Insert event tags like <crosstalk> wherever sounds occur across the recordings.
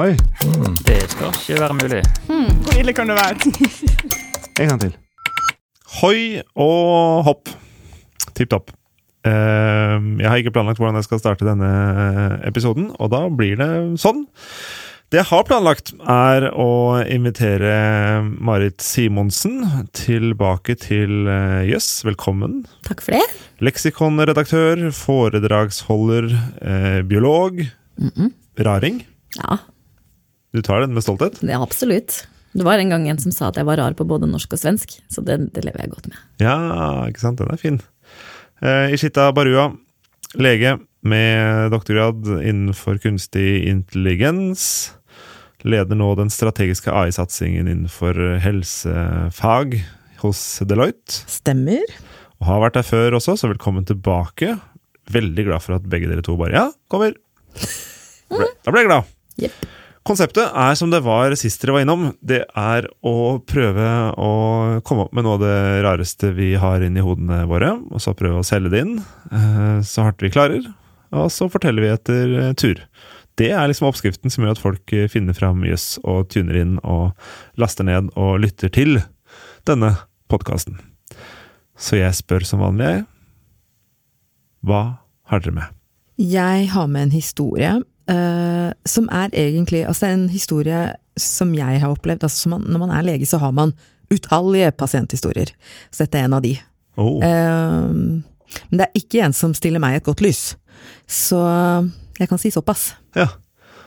Oi, Det skal ikke være mulig. Hvor ille kan det være? en gang til. Hoi og hopp. Tipp topp. Eh, jeg har ikke planlagt hvordan jeg skal starte denne episoden, og da blir det sånn. Det jeg har planlagt, er å invitere Marit Simonsen tilbake til Jøss. Yes, Velkommen. Takk for det. Leksikonredaktør, foredragsholder, eh, biolog. Raring. Ja, Du tar den med stolthet? er absolutt. Det var en gang en som sa at jeg var rar på både norsk og svensk, så det, det lever jeg godt med. Ja, ikke sant? Den er fin. Eh, Ishita Barua, lege med doktorgrad innenfor kunstig intelligens. Leder nå den strategiske AI-satsingen innenfor helsefag hos Deloitte. Stemmer. Og har vært der før også, så velkommen tilbake. Veldig glad for at begge dere to bare Ja, kommer! Da ble, da ble jeg glad. Jepp. Konseptet er som det var sist dere var innom. Det er å prøve å komme opp med noe av det rareste vi har inni hodene våre, og så prøve å selge det inn eh, så hardt vi klarer. Og så forteller vi etter eh, tur. Det er liksom oppskriften som gjør at folk eh, finner fram jøss og tuner inn og laster ned og lytter til denne podkasten. Så jeg spør som vanlig, jeg. Hva har dere med? Jeg har med en historie eh, som er egentlig Altså, en historie som jeg har opplevd. Altså, man, når man er lege, så har man utallige pasienthistorier. Så dette er en av de. Oh, Uh, men det er ikke en som stiller meg et godt lys. Så jeg kan si såpass. Ja.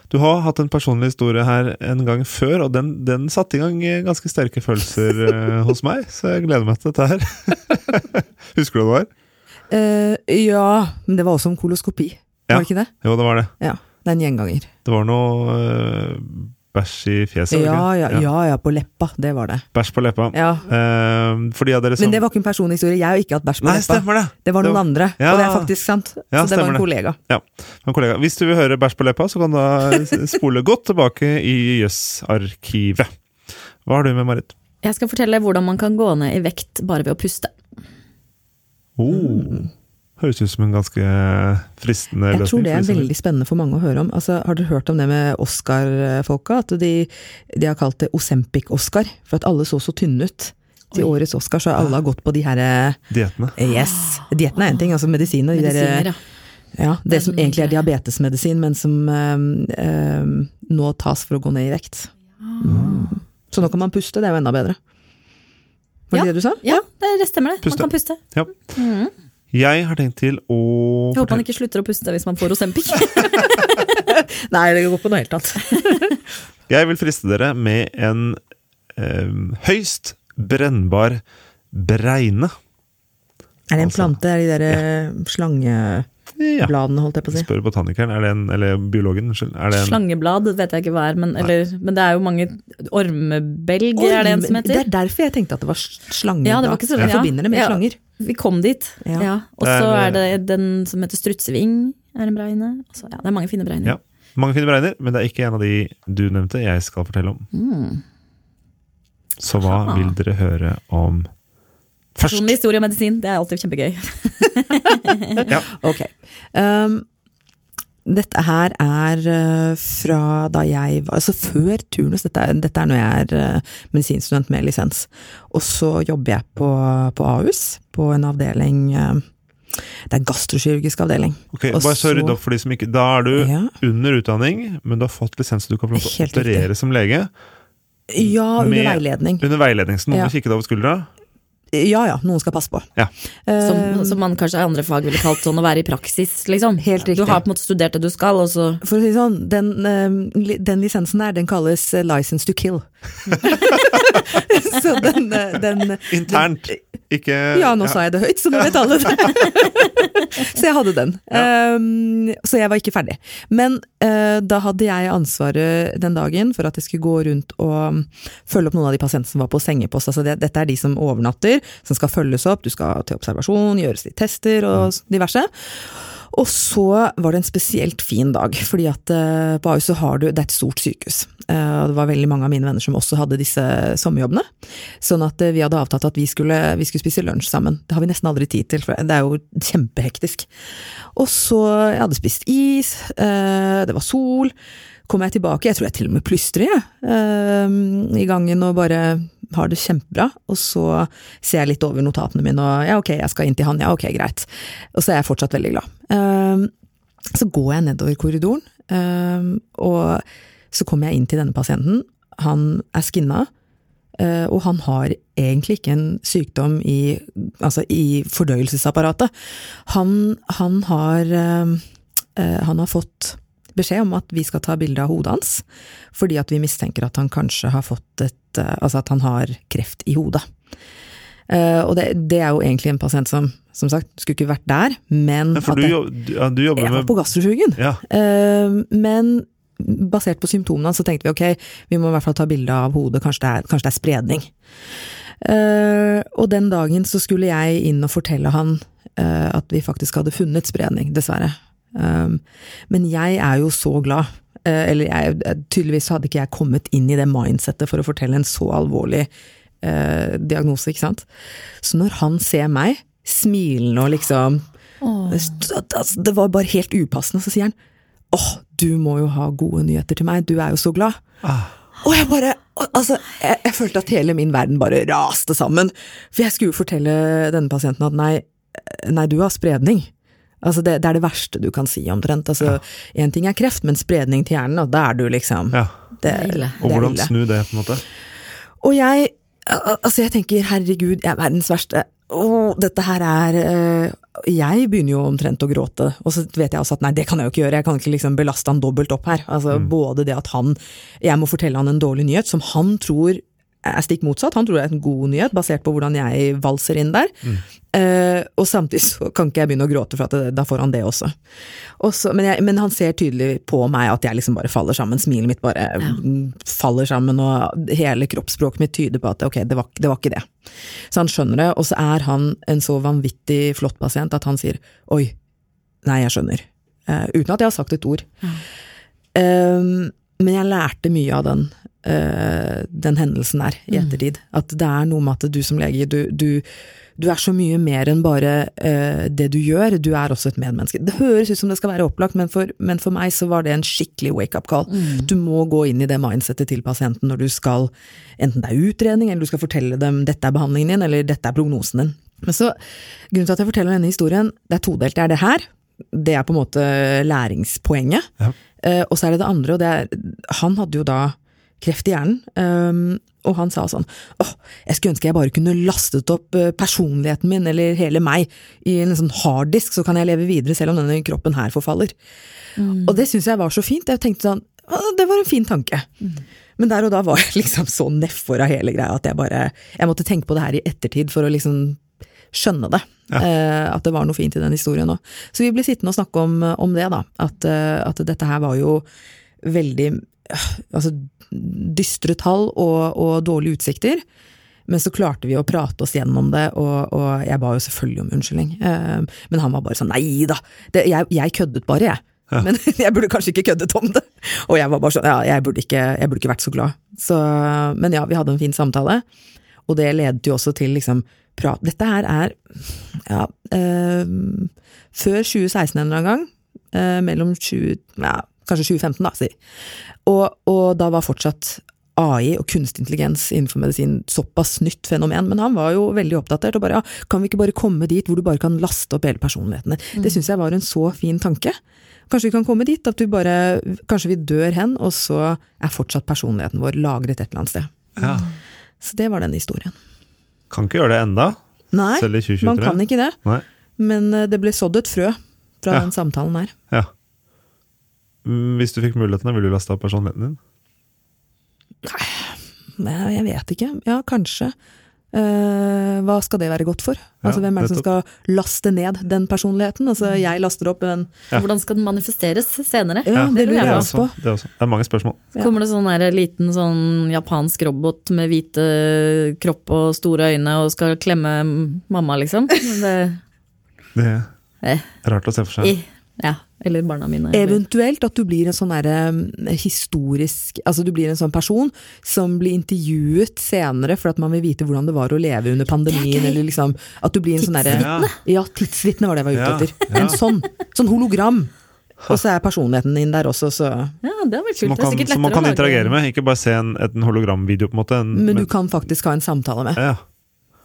Du har hatt en personlig historie her en gang før, og den, den satte i gang ganske sterke følelser <laughs> eh, hos meg, så jeg gleder meg til dette her. <laughs> Husker du hva det var? Ja, men det var også om koloskopi. Ja. Var det ikke det? Jo, det var det. Ja. Det er en gjenganger. Det var noe eh, bæsj i fjeset? Ja, ja, ja, ja, på leppa. Det var det. Bæsj på leppa. Ja. Uh, dere som Men det var ikke en personhistorie. Jeg har ikke hatt bæsj på Nei, leppa. stemmer det! Det var Det noen var- andre, Ja. og det er faktisk sant. Ja, så det var en det. kollega. en kollega, hvis du vil høre bæsj på leppa, så kan du spole godt tilbake i Jøss-arkivet. Hva har du med, Marit? Jeg skal fortelle hvordan man kan gå ned i vekt bare ved å puste. Oh. Høres ut som en ganske fristende løsning. Jeg tror det er veldig spennende for mange å høre om. Altså, har dere hørt om det med Oscar-folka? At de, de har kalt det Osempic-Oscar, for at alle så så tynne ut. Til årets Oscar så har alle har gått på de her Diettene. Yes! Dieten er én ting, altså medisiner. de Medisiner, derre- ja. det som egentlig er diabetesmedisin, men som øhm, nå tas for å gå ned i vekt. Mm. Så nå kan man puste, det er jo enda bedre. Var det Ja. det du sa? Ja, det stemmer det. Puste. Man kan puste. Ja. Mhm. Jeg har tenkt til å Jeg håper han ikke slutter å puste hvis man får Osempic. <laughs> Nei, det går på noe helt annet. <laughs> <laughs> Jeg vil friste dere med en eh, høyst brennbar bregne. Er det en Altså, plante? Er de der slangebladene, holdt jeg på å si? Spør botanikeren, er det en, eller biologen, det en Slangeblad vet jeg ikke hva er, men, eller, men det er jo mange Ormebelg er det en som heter? Det er derfor jeg tenkte at det var slangeblad. Ja, det var ikke så- jeg ja. forbinder det med Ja. slanger. Vi kom dit. Ja. Ja. Og så er- det den som heter strutseving, er en bregne. Altså, ja, det er mange fine bregner. Ja. Mange fine bregner, men det er ikke en av de du nevnte jeg skal fortelle om. Mm. Så hva Aha. vil dere høre om først? Personlig historie og medisin, det er alltid kjempegøy. <laughs> <laughs> Ok. Um, dette her er uh, fra da jeg var Altså før turnus, dette er, dette er når jeg er uh, medisinstudent med lisens. Og så jobber jeg på, på Ahus, på en avdeling uh, Det er gastrokirurgisk avdeling. Ok, Og bare så så- rydde opp for de som ikke Da er du Ja, under utdanning, men du har fått lisens så du kan få Helt riktig. operere som lege. ja under Med- veiledning. Under veiledning, så noen Ja. kikket over skuldra. Ja ja, noen skal passe på. Ja. Som, Um, som man kanskje i andre fag ville kalt sånn å være i praksis, liksom. Helt riktig. Du har på en måte studert det du skal, og så For å si det sånn, den, eh, den lisensen der, den kalles eh, license to kill. <laughs> så den, eh, den Internt, ikke Ja, nå sa jeg det høyt, så nå vet alle det. <laughs> så jeg hadde den. Um, så jeg var ikke ferdig. Men uh, da hadde jeg ansvaret den dagen for at jeg skulle gå rundt og um, følge opp noen av de pasientene som var på sengepost. Altså det, dette er de som overnatter, som skal følges opp. Du skal til observasjon, gjøres litt tester og s- diverse. Og så var det en spesielt fin dag, fordi at eh, på Ahus så har du Det er et stort sykehus. Eh, det var veldig mange av mine venner som også hadde disse sommerjobbene. Sånn at eh, vi hadde avtalt at vi skulle, vi skulle spise lunsj sammen. Det har vi nesten aldri tid til, for det er jo kjempehektisk. Og så Jeg hadde spist is, det var sol. Kommer jeg tilbake, jeg tror jeg til og med plystrer, jeg, i gangen og bare har det kjempebra. Og så ser jeg litt over notatene mine og ja, ok, jeg skal inn til han, ja, ok, greit. Og så er jeg fortsatt veldig glad. Eh, så går jeg nedover korridoren, eh, og så kommer jeg inn til denne pasienten. Han er skinna, eh, og han har egentlig ikke en sykdom i, altså i fordøyelsesapparatet. Han, han, har, eh, eh, han har fått beskjed om at vi skal ta bilde av hodet hans, fordi at vi mistenker at han kanskje har fått et Altså at han har kreft i hodet. og det, det er jo egentlig en pasient som som sagt, skulle ikke vært der, men Ja, for at du, jeg- jobb, ja, du jobber jeg var på gastrofugen. Ja. Uh, men basert på symptomene så tenkte vi ok, vi må i hvert fall ta bilde av hodet, kanskje det er, kanskje det er spredning. Uh, og den dagen så skulle jeg inn og fortelle han eh, at vi faktisk hadde funnet spredning, dessverre. Um, men jeg er jo så glad. Uh, eller jeg, tydeligvis hadde ikke jeg kommet inn i det mindsettet for å fortelle en så alvorlig uh, diagnose, ikke sant. Så når han ser meg, smilende og liksom Altså, Det var bare helt upassende, så sier han åh, du må jo ha gode nyheter til meg, du er jo så glad. Ah. Og jeg bare Altså, jeg, jeg følte at hele min verden bare raste sammen. For jeg skulle jo fortelle denne pasienten at nei, nei, du har spredning. Altså det, det er det verste du kan si, omtrent. Altså, Én ting er kreft, men spredning til hjernen, og da er du liksom Ja. Det, Det. Og hvordan snu det, på en måte? Og jeg, altså jeg tenker, herregud, jeg er verdens verste. Oh, dette her er øh, Jeg begynner jo omtrent å gråte, og så vet jeg også at nei, det kan jeg jo ikke gjøre, jeg kan ikke liksom belaste han dobbelt opp her. Altså både det at han Jeg må fortelle han en dårlig nyhet som han tror er stikk motsatt, han tror det er en god nyhet, basert på hvordan jeg valser inn der. Eh, og samtidig så kan ikke jeg begynne å gråte, for at det, da får han det også. også men, jeg, men han ser tydelig på meg at jeg liksom bare faller sammen, smilet mitt bare ja. faller sammen, og hele kroppsspråket mitt tyder på at ok, det var, det var ikke det. Så han skjønner det, og så er han en så vanvittig flott pasient at han sier oi, nei, jeg skjønner. Uh, uten at jeg har sagt et ord. Um, men jeg lærte mye av den, den hendelsen er i ettertid. At det er noe med at du som lege, du, du, du er så mye mer enn bare uh, det du gjør, du er også et medmenneske. Det høres ut som det skal være opplagt, men for, men for meg så var det en skikkelig wake-up call. Du må gå inn i det mindsettet til pasienten når du skal, enten det er utredning, eller du skal fortelle dem dette er behandlingen din, eller dette er prognosen din. Men så, grunnen til at jeg forteller denne historien, det er todelt. Det er det her, det er på en måte læringspoenget. Ja. Uh, og så er det det andre, og det er Han hadde jo da kreft i hjernen, Um, og han sa sånn åh, jeg skulle ønske jeg bare kunne lastet opp eh, personligheten min, eller hele meg, i en sånn harddisk, så kan jeg leve videre selv om denne kroppen her forfaller. Og det syns jeg var så fint. Jeg tenkte sånn «Å, det var en fin tanke. Men der og da var jeg <laughs> liksom så nedfor av hele greia at jeg bare Jeg måtte tenke på det her i ettertid for å liksom skjønne det. Eh, at det var noe fint i den historien òg. Så vi ble sittende og snakke om, om det, da. At, eh, at dette her var jo veldig altså, dystre tall og, og dårlige utsikter. Men så klarte vi å prate oss gjennom det, og, og jeg ba jo selvfølgelig om unnskyldning. Eh, men han var bare sånn nei da, det, jeg, jeg køddet bare, jeg. Men <laughs> jeg burde kanskje ikke køddet om det. Og jeg var bare sånn ja, jeg burde ikke, jeg burde ikke vært så glad. Så, men ja, vi hadde en fin samtale. Og det ledet jo også til liksom prat Dette her er ja, eh, før 2016 en eller annen gang. Eh, mellom 20, ja, kanskje 2015, da, si. Og, og da var fortsatt AI og kunstig intelligens innenfor medisin såpass nytt fenomen, men han var jo veldig oppdatert og bare ja, kan vi ikke bare komme dit hvor du bare kan laste opp hele personligheten din? Det syns jeg var en så fin tanke. Kanskje vi kan komme dit at du bare Kanskje vi dør hen, og så er fortsatt personligheten vår lagret et eller annet sted. Ja. Så det var den historien. Kan ikke gjøre det enda, Nei, selv i 2023. man kan ikke det. Nei. Men eh, det ble sådd et frø fra Ja. den samtalen her. Ja. Mm, Hvis du fikk mulighetene, ville du lasta opp personligheten din? Nei, jeg vet ikke. Ja, kanskje. Uh, hva skal det være godt for? Altså, Ja, Hvem er det som skal laste ned den personligheten? Altså, jeg laster opp en Ja. Hvordan skal den manifesteres senere? Ja, det det lurer jeg også på. Det, også. det er mange spørsmål. Ja. Kommer det sånn der liten sånn japansk robot med hvite kropp og store øyne og skal klemme mamma, liksom? <laughs> Det, Det Eh. er rart å se for seg. i, Ja, eller barna mine. eller- Eventuelt at du blir en sånn derre historisk Altså du blir en sånn person som blir intervjuet senere for at man vil vite hvordan det var å leve under pandemien, eller liksom At du blir en sånn derre Tidsvitne. Ja, tidsvitne var det jeg var ute etter. ja. En sånn. Sånn hologram. Og så er personligheten din der også, så Ja, det har vært Som kult. man Det er sikkert som man kan interagere med, ikke bare se en, en hologramvideo, på en måte. En, Men du kan faktisk ha en samtale med. ja.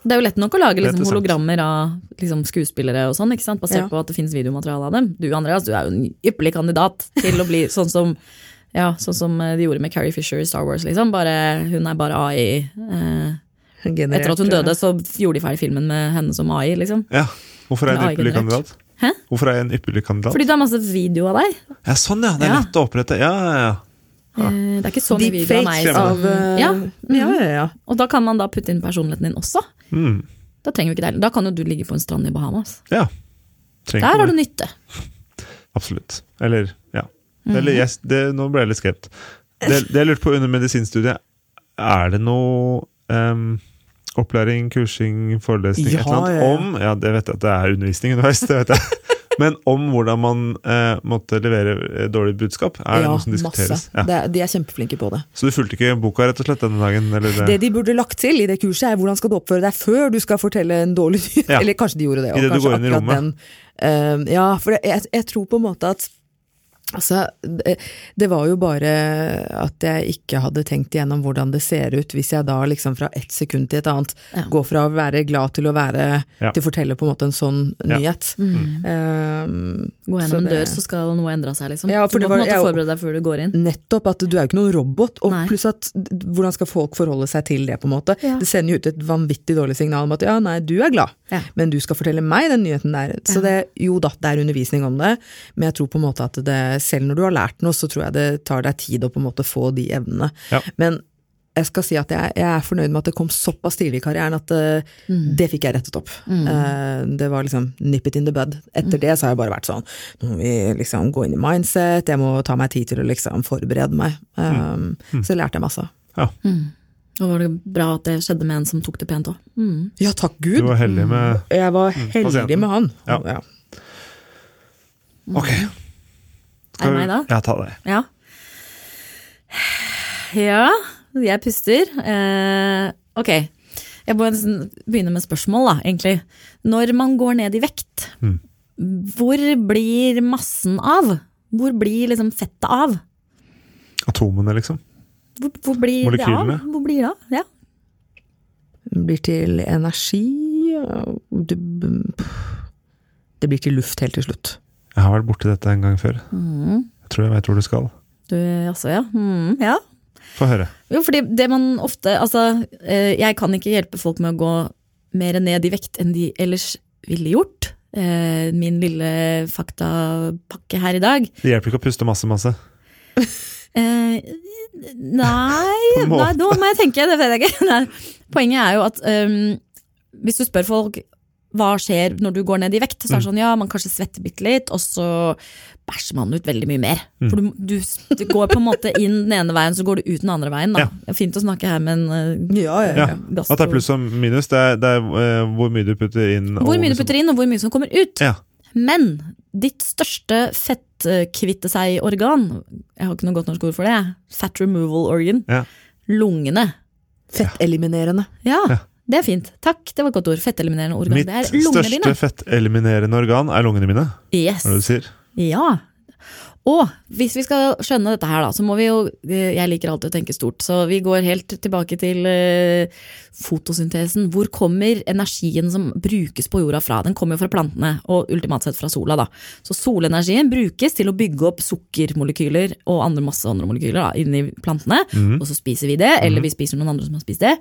Det er jo lett nok å lage liksom, hologrammer av liksom, skuespillere og sånn, ikke sant? basert Ja. på at det finnes videomateriale av dem. Du Andreas, du er jo en ypperlig kandidat til å bli sånn som ja, sånn som eh, de gjorde med Carrie Fisher i Star Wars. Liksom. Bare, hun er bare AI. Eh, Generert, etter at hun døde, så gjorde de ferdig filmen med henne som AI. Liksom. ja. Hvorfor er jeg en ypperlig kandidat? Hæ? Hvorfor er jeg en ypperlig kandidat? Fordi du har masse video av deg. Ja, sånn ja! Det er Ja. lett å opprette. Ja, ja, ja. Eh, det er ikke så mye video av meg. Av eh, Ja. ja, ja, ja. Og da kan man da putte inn personligheten din også. Mm. Da trenger vi ikke det. Da kan jo du ligge på en strand i Bahamas. ja. Trenger Der har du nytte. <laughs> Absolutt. Eller, ja. Mhm. Eller, yes, det, nå ble jeg litt skremt. Det, det jeg lurte på under medisinstudiet, er det noe um, opplæring, kursing, forelesning, Ja, et eller annet ja, ja. om Ja, det vet jeg at det er undervisning underveis, det vet jeg. Men om hvordan man eh, måtte levere eh, dårlig budskap? Er det noe som diskuteres? masse. Ja. Er- de er kjempeflinke på det. Så du fulgte ikke boka rett og slett denne dagen? Eller det? Det de burde lagt til i det kurset, er hvordan skal du oppføre deg før du skal fortelle en dårlig nyhet. Ja. Eller kanskje de gjorde det I det du går inn i rommet. Den, uh, ja, for det, jeg, jeg tror på en måte at Altså, det, var jo bare at jeg ikke hadde tenkt igjennom hvordan det ser ut hvis jeg da liksom fra ett sekund til et annet Ja. går fra å være glad til å være Ja. til å fortelle på en måte en sånn Ja. nyhet. Um, Gå gjennom en dør, så skal noe endre seg, liksom. Ja, for du det må på en måte forberede deg før du går inn. Nettopp at du er jo ikke noen robot, og Nei. pluss at hvordan skal folk forholde seg til det, på en måte. Ja. Det sender jo ut et vanvittig dårlig signal om at ja, nei, du er glad, Ja. men du skal fortelle meg den nyheten der. Så Ja. det, jo da, det er undervisning om det, men jeg tror på en måte at det, selv når du har lært noe, så tror jeg det tar deg tid å på en måte få de evnene. Ja. Men jeg skal si at jeg, jeg er fornøyd med at det kom såpass tidlig i karrieren at eh, det fikk jeg rettet opp. Eh, det var liksom nip it in the bud. Etter det så har jeg bare vært sånn, nå må vi liksom gå inn i mindset, jeg må ta meg tid til å liksom forberede meg. Um, Så lærte jeg masse. Ja, Og var det bra at det skjedde med en som tok det pent òg. Mm. Ja, takk Gud! du var heldig med Jeg var heldig med han. Ja. Ja. Ok. Er det meg da? Ja, ta deg. Ja. Ja, jeg puster. Eh, ok. Jeg må begynne med spørsmål, da, egentlig. Når man går ned i vekt, Mm. hvor blir massen av? Hvor blir liksom fettet av? Atomene, liksom. Hvor, hvor blir det av? Hvor blir det av? Ja. Blir til energi det, det blir til luft helt til slutt. Jeg har vært borti dette en gang før. Jeg tror jeg veit hvor du skal. Du, altså, ja. Mm, ja. Få høre. Jo, fordi det man ofte Altså, eh, jeg kan ikke hjelpe folk med å gå mer ned i vekt enn de ellers ville gjort. Eh, Min lille faktapakke her i dag. Det hjelper ikke å puste masse, masse. Eh, Nei, <laughs> nei, nå må jeg tenke. Det vet jeg ikke. <laughs> Poenget er jo at um, hvis du spør folk hva skjer når du går ned i vekt, så er det sånn ja, man kanskje svetter bitte litt, og så bæsjer man ut veldig mye mer. For du, du, du går på en måte inn den ene veien, så går du ut den andre veien. Da. Ja. Det fint å snakke her men en eh, Ja, ja, Ja. ja. At det er pluss og minus, det er, det er uh, hvor mye du putter inn. og Hvor mye du putter inn, og hvor mye som kommer ut. Ja. Men ditt største fettkvitte seg-organ, jeg har ikke noe godt norsk ord for det, fat removal organ, Ja. lungene. Fetteliminerende. Ja, Ja. Det er fint. Takk, det var et godt ord. Fetteliminerende organ. Mitt det er lungene største fetteliminerende organ er lungene mine. Yes. Hva er det du sier? Ja. Og hvis vi skal skjønne dette her, da, så må vi jo eh, Jeg liker alltid å tenke stort, så vi går helt tilbake til eh, fotosyntesen. Hvor kommer energien som brukes på jorda fra? Den kommer jo fra plantene, og ultimat sett fra sola, da. Så solenergien brukes til å bygge opp sukkermolekyler og andre masse andre molekyler da, inni plantene, Mhm. og så spiser vi det, eller vi spiser noen andre som har spist det.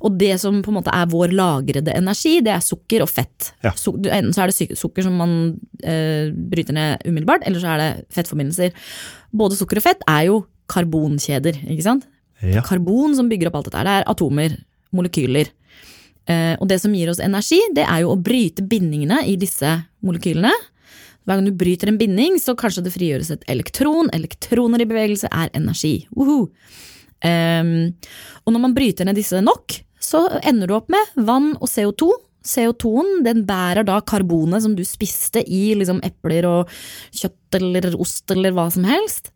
Og det som på en måte er vår lagrede energi, det er sukker og fett. Ja. Enten så er det sukker som man eh, bryter ned umiddelbart, eller så er det fettforbindelser. Både sukker og fett er jo karbonkjeder, ikke sant? Ja. Karbon som bygger opp alt dette det er atomer, molekyler. Eh, og det som gir oss energi, det er jo å bryte bindingene i disse molekylene. Hver gang du bryter en binding, så kanskje det frigjøres et elektron. Elektroner i bevegelse er energi. Ehm, og når man bryter ned disse nok, så ender du opp med vann og CO2, CO2-en, den bærer da karbonet som du spiste i liksom epler og kjøtt eller ost eller hva som helst,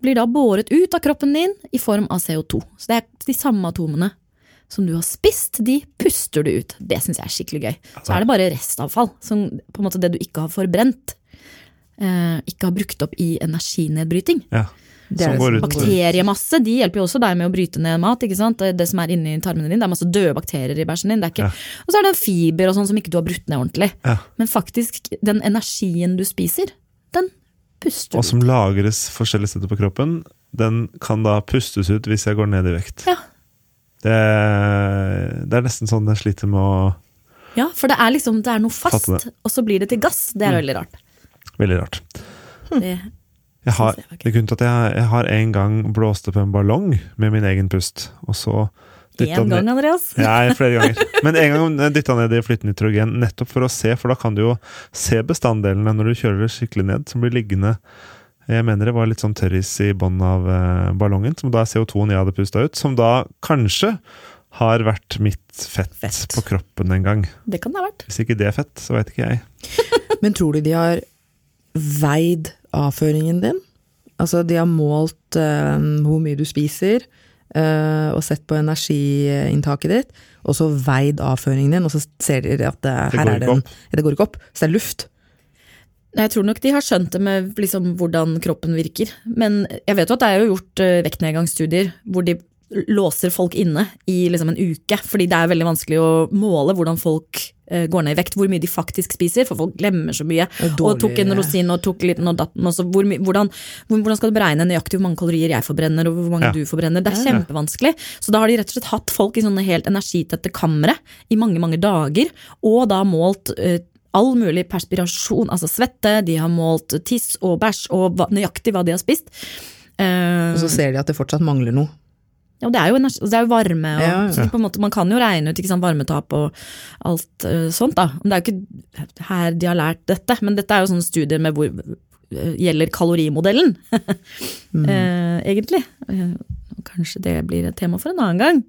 blir da båret ut av kroppen din i form av CO2. Så det er de samme atomene som du har spist, de puster du ut. Det syns jeg er skikkelig gøy. Så er det bare restavfall, som på en måte det du ikke har forbrent, eh, ikke har brukt opp i energinedbryting. Ja. Det Som går ut Bakteriemasse de hjelper jo også deg med å bryte ned mat. ikke sant? Det som er inni tarmene dine. Det er masse døde bakterier i bæsjen din. Det er ikke... Ja. Og så er det fiber og sånn som ikke du har brutt ned ordentlig. Ja. Men faktisk, den energien du spiser, den puster du ut. Og som lagres forskjellige steder på kroppen, den kan da pustes ut hvis jeg går ned i vekt. Ja. Det, det er nesten sånn jeg sliter med å Ja, for det er liksom, det er noe fast, det. og så blir det til gass. Det er veldig rart. Veldig rart. Det, Jeg har, det er grunnen til at jeg, jeg har en gang blåste på en ballong med min egen pust, og så Én en gang, Andreas. Nei, flere ganger. Men en gang <laughs> dytta ned i flytende nitrogen, nettopp for å se, for da kan du jo se bestanddelene når du kjører det skikkelig ned, som blir liggende Jeg mener det var litt sånn tørris i bånn av eh, ballongen, som da er CO2-en jeg hadde pusta ut, som da kanskje har vært mitt fett, Fett. på kroppen en gang. Det kan det ha vært. Hvis ikke det er fett, så veit ikke jeg. <laughs> Men tror du de har veid avføringen din? Altså, de har målt eh, hvor mye du spiser, eh, og sett på energiinntaket ditt, og så veid avføringen din, og så ser de at det, Det her er det en Det går ikke opp, så det er luft. Jeg tror nok de har skjønt det med liksom hvordan kroppen virker. Men jeg vet jo at det er jo gjort uh, vektnedgangsstudier hvor de låser folk inne i liksom en uke. Fordi det er veldig vanskelig å måle hvordan folk eh, går ned i vekt, hvor mye de faktisk spiser, for folk glemmer så mye. Og Og tok en rosin og tok litt og datten. Og hvor, hvordan, hvordan skal du beregne nøyaktig hvor mange kalorier jeg forbrenner, og hvor mange Ja. du forbrenner? Det er kjempevanskelig. Så da har de rett og slett hatt folk i sånne helt energitette kamre i mange, mange dager, og da målt uh, all mulig perspirasjon, altså svette, de har målt tiss og bæsj og hva, nøyaktig hva de har spist. Uh, Og så ser de at det fortsatt mangler noe. Ja, og det er jo, energi, det er jo varme, og, Ja, ja. så på en måte, man kan jo regne ut ikke sant, varmetap og alt uh, sånt. da. Men Det er jo ikke her de har lært dette, men dette er jo sånne studier med hvor uh, gjelder kalorimodellen, <laughs> eh, egentlig. Eh, kanskje det blir et tema for en annen gang.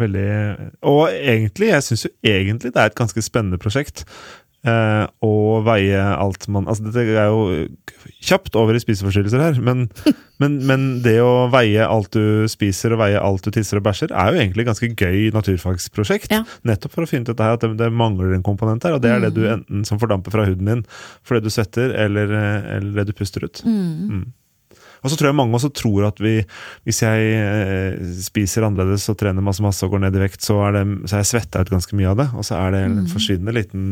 Veldig Og egentlig, jeg syns jo egentlig det er et ganske spennende prosjekt. Eh, og veie alt man Altså, dette er jo kjapt over i spiseforstyrrelser her, men, <laughs> men, men det å veie alt du spiser og veie alt du tisser og bæsjer, er jo egentlig et ganske gøy naturfagsprosjekt. Ja. Nettopp for å finne ut dette her, at det, det mangler en komponent her, og det er det du enten som fordamper fra huden din fordi du svetter, eller, eh, eller det du puster ut. Mm. Og så tror jeg mange også tror at vi, hvis jeg eh, spiser annerledes og trener masse masse og går ned i vekt, så er, det, så er jeg svetta ut ganske mye av det. Og så er det en forsvinnende liten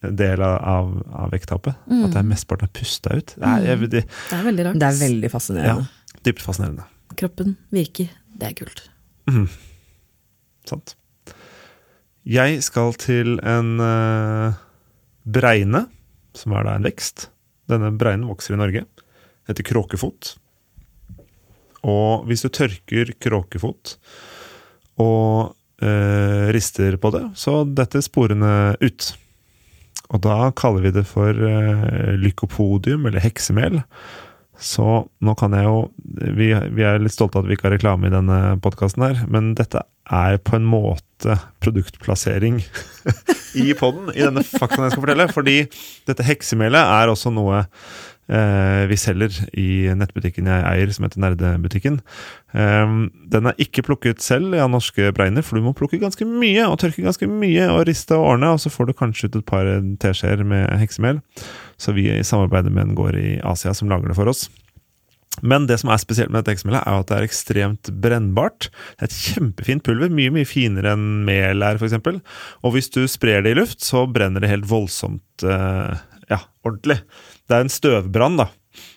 del av, av, av vekttapet. At det er mesteparten er pusta ut. Det er, jeg, det, Det er veldig rart. Det er veldig ja, dypt fascinerende. Kroppen virker. Det er kult. Sant. Jeg skal til en uh, bregne, som er da en vekst. Denne bregnen vokser i Norge. Heter kråkefot. Og hvis du tørker kråkefot og eh, rister på det, så detter sporene ut. Og da kaller vi det for eh, lykopodium, eller heksemel. Så nå kan jeg jo vi, vi er litt stolte av at vi ikke har reklame i denne podkasten her, men dette er på en måte produktplassering <laughs> i poden, i denne faktaen jeg skal fortelle. Fordi dette heksemelet er også noe vi selger i nettbutikken jeg eier, som heter Nerdebutikken. Eh, den er ikke plukket selv av norske bregner, for du må plukke ganske mye og tørke ganske mye og riste og ordne, og så får du kanskje ut et par teskjeer med heksemel. Så vi samarbeider med en gård i Asia som lager det for oss. Men det som er spesielt med dette heksemelet, er at det er ekstremt brennbart. Det er et kjempefint pulver, mye mye finere enn mel er, f.eks. Og hvis du sprer det i luft, så brenner det helt voldsomt eh, ja, ordentlig. Det er en støvbrann, da.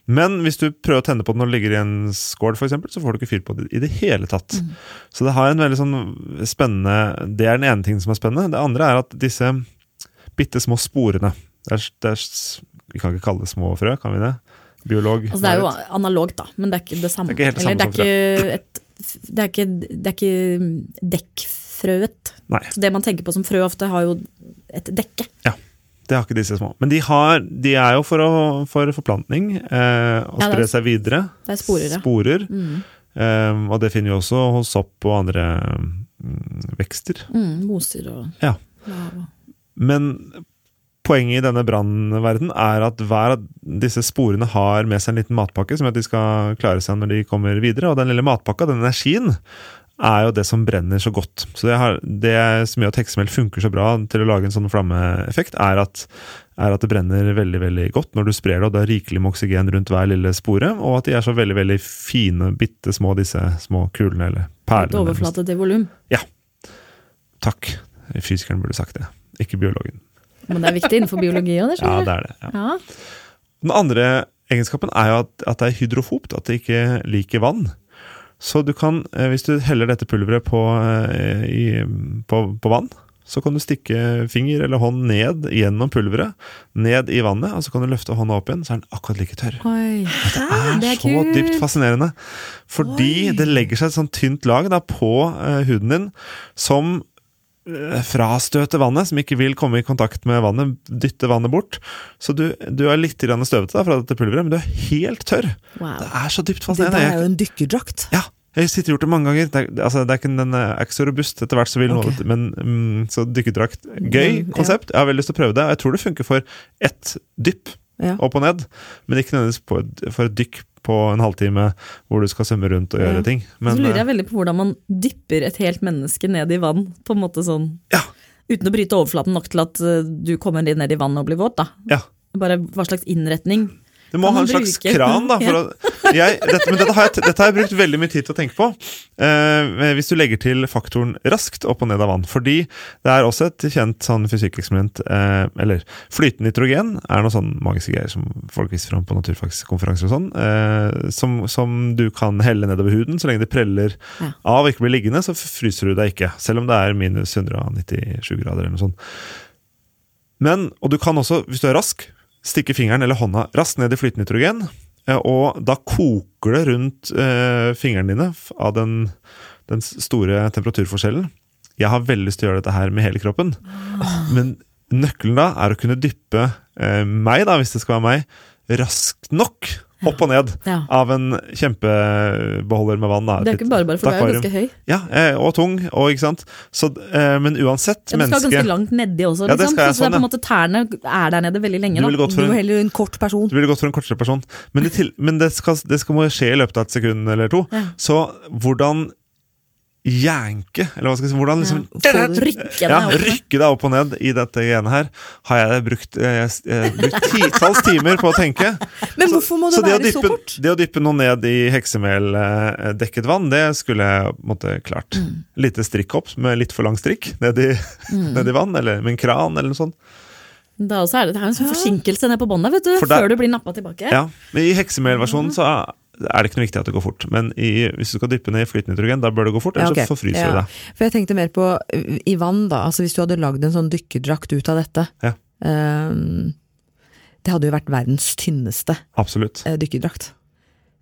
Men hvis du prøver å tenne på den når det ligger i en skål, for eksempel, så får du ikke fyr på det i det hele tatt. Så det har en veldig sånn spennende Det er den ene tingen som er spennende. Det andre er at disse bitte små sporene det er, det er, Vi kan ikke kalle det små frø, kan vi det? Biolog. Altså, det er jo analogt, da, men det er ikke det samme. Det er ikke Eller det er ikke et det er ikke, det er ikke dekkfrøet. Nei. Så det man tenker på som frø ofte, har jo et dekke. Det har ikke disse små. Men de, har, de er jo for, å, for forplantning. Eh, og Ja, spre seg videre. Det er sporer. Sporer. Mm. Eh, og det finner vi også hos sopp og andre mm, vekster. Mm, moser og Ja. Men poenget i denne brannverden er at hver av disse sporene har med seg en liten matpakke som gjør at de skal klare seg når de kommer videre. Og den lille matpakka, den energien, er jo det som brenner så godt. Så det, har, det som gjør at heksemel funker så bra til å lage en sånn flammeeffekt, er at, er at det brenner veldig veldig godt når du sprer det, og det er rikelig med oksygen rundt hver lille spore, og at de er så veldig veldig fine, bitte små, disse små kulene eller perlene. Et overflate til volum. Takk. Fysikeren burde sagt det, ikke biologen. Men det er viktig innenfor biologi òg, det Ja, skjønner du. det er det. Ja. Ja. Den andre egenskapen er jo at, at det er hydrofobt, at det ikke liker vann. Så du kan, eh, hvis du heller dette pulveret på, eh, i, på, på vann, så kan du stikke finger eller hånd ned gjennom pulveret, ned i vannet, og så kan du løfte hånda opp igjen, så er den akkurat like tørr. Oi, Det er, det er så kult. dypt fascinerende. Fordi Oi. det legger seg et sånt tynt lag da, på eh, huden din som eh, frastøter vannet, som ikke vil komme i kontakt med vannet, dytte vannet bort. Så du, du er litt støvete da, fra dette pulveret, men du er helt tørr. Wow. Det er så dypt Det fascinerende. der er jo en dykkerdrakt. ja, jeg sitter og gjort det mange ganger. Det er, altså, det er ikke, den er ikke så robust. Etter hvert så vil noe Men mm, så dykkerdrakt, gøy Mm, konsept. Jeg har veldig lyst til å prøve det. og Jeg tror det funker for ett dypp Ja. opp og ned, men ikke nødvendigvis for et dykk på en halvtime hvor du skal svømme rundt og Ja. gjøre ting. Men, så lurer eh, jeg veldig på hvordan man dypper et helt menneske ned i vann, på en måte sånn Ja. Uten å bryte overflaten nok til at eh, du kommer ned i vannet og blir våt, da. Ja. Bare hva slags innretning. Du må ha en slags bruke- kran, da. For å, jeg, dette, men dette har, jeg, dette har jeg brukt veldig mye tid til å tenke på. Eh, hvis du legger til faktoren raskt opp og ned av vann. Fordi det er også et kjent sånn fysikkeksperiment eh, Eller flytende nitrogen er noe sånn magiske greier som folk viser fram på naturfagskonferanser og sånn. Eh, som, som du kan helle nedover huden. Så lenge det preller Ja. av og ikke blir liggende, så fryser du deg ikke. Selv om det er minus 197 grader eller noe sånt. Men, og du kan også, hvis du er rask, stikke fingeren eller hånda raskt ned i flytende nitrogen, eh, og da koker det rundt eh, fingrene dine av den, den store temperaturforskjellen. Jeg har veldig lyst til å gjøre dette her med hele kroppen, men nøkkelen da er å kunne dyppe eh, meg, da, hvis det skal være meg, raskt nok opp og ned Ja. av en kjempebeholder med vann. Da, Det er ikke bare bare, for du er ganske høy. Ja, eh, og tung, og ikke sant. Så, eh, men uansett, Ja, du skal ganske langt nedi også, Ja, det liksom. skal jeg så det er sånn, på en måte tærne er der nede veldig lenge. Du ville gått for en en kort person. Du ville gått for en kortere person. Men, det, til, men det, skal, det skal må skje i løpet av et sekund eller to. Så hvordan janke, eller hva skal jeg si, hvordan liksom ja, rykke ja, rykke deg opp og ned i dette genet her, har jeg brukt, eh, jeg, jeg, brukt titalls timer på å tenke. Men hvorfor må det Så så være så dyppe, kort? det å dyppe noe ned i heksemeldekket vann, det skulle jeg måtte klart. Mm. Lite strikkhopp med litt for lang strikk ned i, Mm. <laughs> ned i vann, eller med en kran, eller noe sånt. Da også er det, det er en sånn forsinkelse ned på båndet, vet du, der- før du blir nappa tilbake. Ja, men I heksemelversjonen så er det ikke noe viktig at det går fort. Men i, hvis du skal dyppe ned i flytende nitrogen, da bør det gå fort, ellers Ja, okay. så forfryser Ja. du deg. For jeg tenkte mer på i vann, da. Altså hvis du hadde lagd en sånn dykkerdrakt ut av dette. Ja. Um, det hadde jo vært verdens tynneste Absolutt. eh, dykkerdrakt.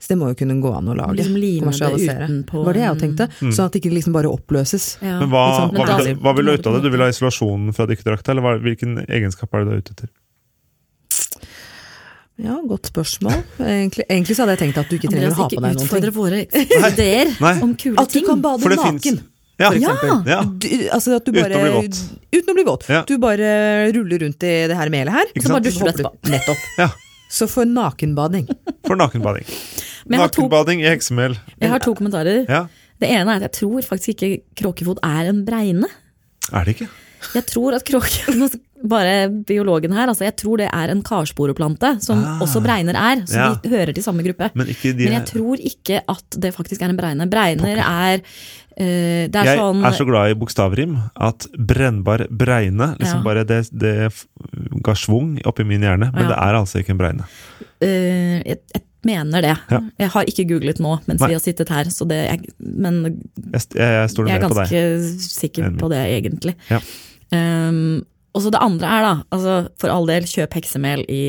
Så det må jo kunne gå an å lage. Liksom lime det utenpå var det jeg tenkte. Mm. tenkte. Sånn at det ikke liksom bare oppløses. Ja. Men hva, liksom, hva, vil, du- hva vil du ha ut av det? Du vil ha isolasjon fra dykkerdrakta, eller hva, hvilken egenskap er det du er ute etter? Ja, godt spørsmål. Egentlig, egentlig så hadde jeg tenkt at du ikke trenger å ha på deg noen utfordre ting. våre <laughs> ideer Nei. om kule At du ting. kan bade naken, finnes- Ja. for eksempel. Ja. Du, altså at du Uten å bli våt. Uten å bli våt. Ja. Du bare ruller rundt i det her melet her. og så bare dusjer du etterpå. Nettopp. Ja. Så for nakenbading. For nakenbading. Nakenbading i heksemel. jeg har to kommentarer. Ja. Det ene er at jeg tror faktisk ikke kråkefot er en bregne. Er det ikke? Jeg tror at kråken Bare biologen her, altså jeg tror det er en karsporeplante, som Ah. også bregner er. Så Ja. de hører til samme gruppe. Men ikke de Men jeg tror ikke at det faktisk er en bregne. Bregner er uh, Det er Jeg sånn er så glad i bokstavrim at brennbar bregne liksom Ja. bare det, det ga svung oppi min hjerne. Men Ja. det er altså ikke en bregne. Uh, jeg, jeg mener det. Ja. Jeg har ikke googlet nå mens Nei. vi har sittet her, så det, jeg, men Jeg, jeg jeg er ganske sikker på det, egentlig. Ja. Um, og så det andre er, da, altså for all del, kjøp heksemel i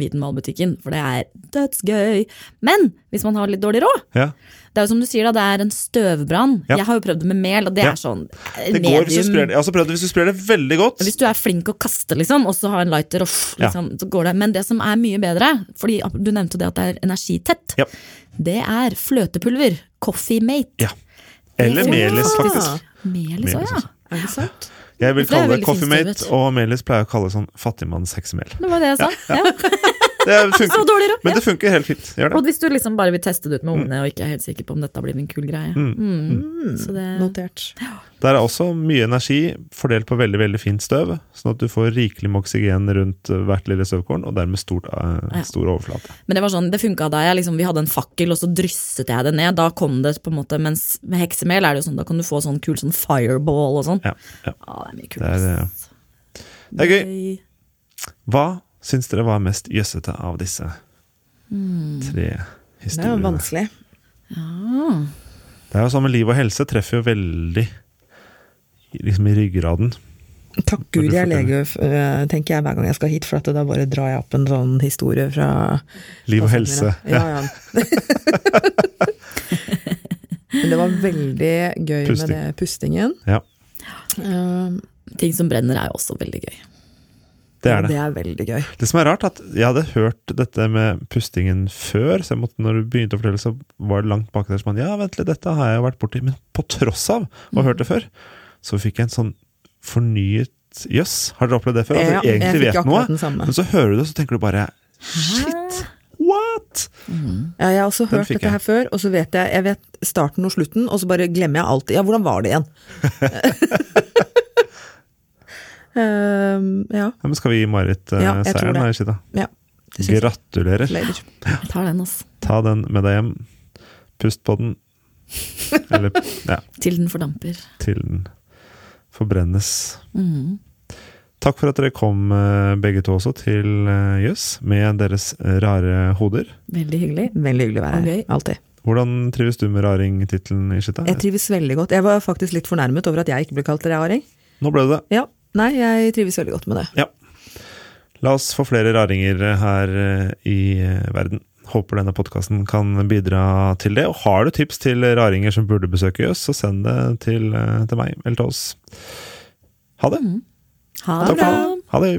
Vitenmalbutikken, for det er dødsgøy. Men hvis man har litt dårlig råd Ja. Det er jo som du sier, da, det er en støvbrann. Ja. Jeg har jo prøvd det med mel, og det Ja. er sånn eh, Det går hvis du sprer det. Jeg har også prøvd det hvis du sprer det veldig godt. Hvis du er flink å kaste, liksom, og så har en lighter, og liksom, så går det. Men det som er mye bedre, fordi du nevnte det at det er energitett, Ja. det er fløtepulver. Coffee mate. Ja. Eller melis, faktisk. Melis Melis òg, ja. Er det sant? Jeg vil kalle det Coffee Mate, og Melis pleier å kalle det sånn fattigmannsheksemel. Det var det jeg sa. Ja. <laughs> Det <laughs> Så funker, dårlig men det funker helt fint. Gjør Og hvis du liksom bare vil teste det ut med ungene og ikke er helt sikker på om dette blir en kul greie. Mm. Så det, Notert. Der er også mye energi fordelt på veldig veldig fint støv, sånn at du får rikelig med oksygen rundt eh, hvert lille støvkorn, og dermed stort, Ja. stor overflate. men det var sånn, det funka da jeg liksom, vi hadde en fakkel, og så drysset jeg det ned. Da kom det på en måte, Mens med heksemel er det jo sånn, da kan du få sånn kul sånn fireball og sånn. Ja, ja. Ja, det er mye Det er, kult. eh, det er gøy. Hva syns dere var mest jøssete av disse tre historiene? Det er jo vanskelig. Ja. Det er jo sånn med liv og helse treffer jo veldig i- liksom i ryggraden. Takk Gud jeg er lege, øh, tenker jeg hver gang jeg skal hit, for at da bare drar jeg opp en sånn historie fra Liv og helse. Ja, ja. <laughs> Men det var veldig gøy Pusting. med det pustingen. Ja, Uh, Ting som brenner er jo også veldig gøy. Det er det. Det er veldig gøy. Det som er rart, at jeg hadde hørt dette med pustingen før, så jeg måtte, når du begynte å fortelle, så var det langt bak der som ja, vent litt, dette har jeg jo vært borti, men på tross av å ha hørt det før, så fikk jeg en sånn fornyet jøss. Har dere opplevd det før? At Ja, dere jeg egentlig vet noe, men så hører du det, så tenker du bare shit, what? Ja, jeg har også hørt dette her før, og så vet jeg, jeg vet starten og slutten, og så bare glemmer jeg alt. Ja, hvordan var det igjen? <laughs> um, ja, Ja, men skal vi gi Marit uh, Ja, seieren? Nei, ja. Gratulerer. Jeg tar den, altså. Ta den med deg hjem. Pust på den. Eller ja, Til den fordamper. til den forbrennes. Mm. Takk for at dere kom eh, begge to også til eh, Jøss med deres rare hoder. Veldig hyggelig. Veldig hyggelig å være her. Alltid. Hvordan trives du med raring-tittelen, Ishita? Jeg trives veldig godt. Jeg var faktisk litt fornærmet over at jeg ikke ble kalt raring. Nå ble det det. Ja, nei, jeg trives veldig godt med det. Ja. La oss få flere raringer her eh, i eh, verden. Håper denne podkasten kan bidra til det. Og har du tips til raringer som burde besøke oss, så send det til, eh, til meg eller til oss. Ha det. Ha Takk det for bra. Ha det.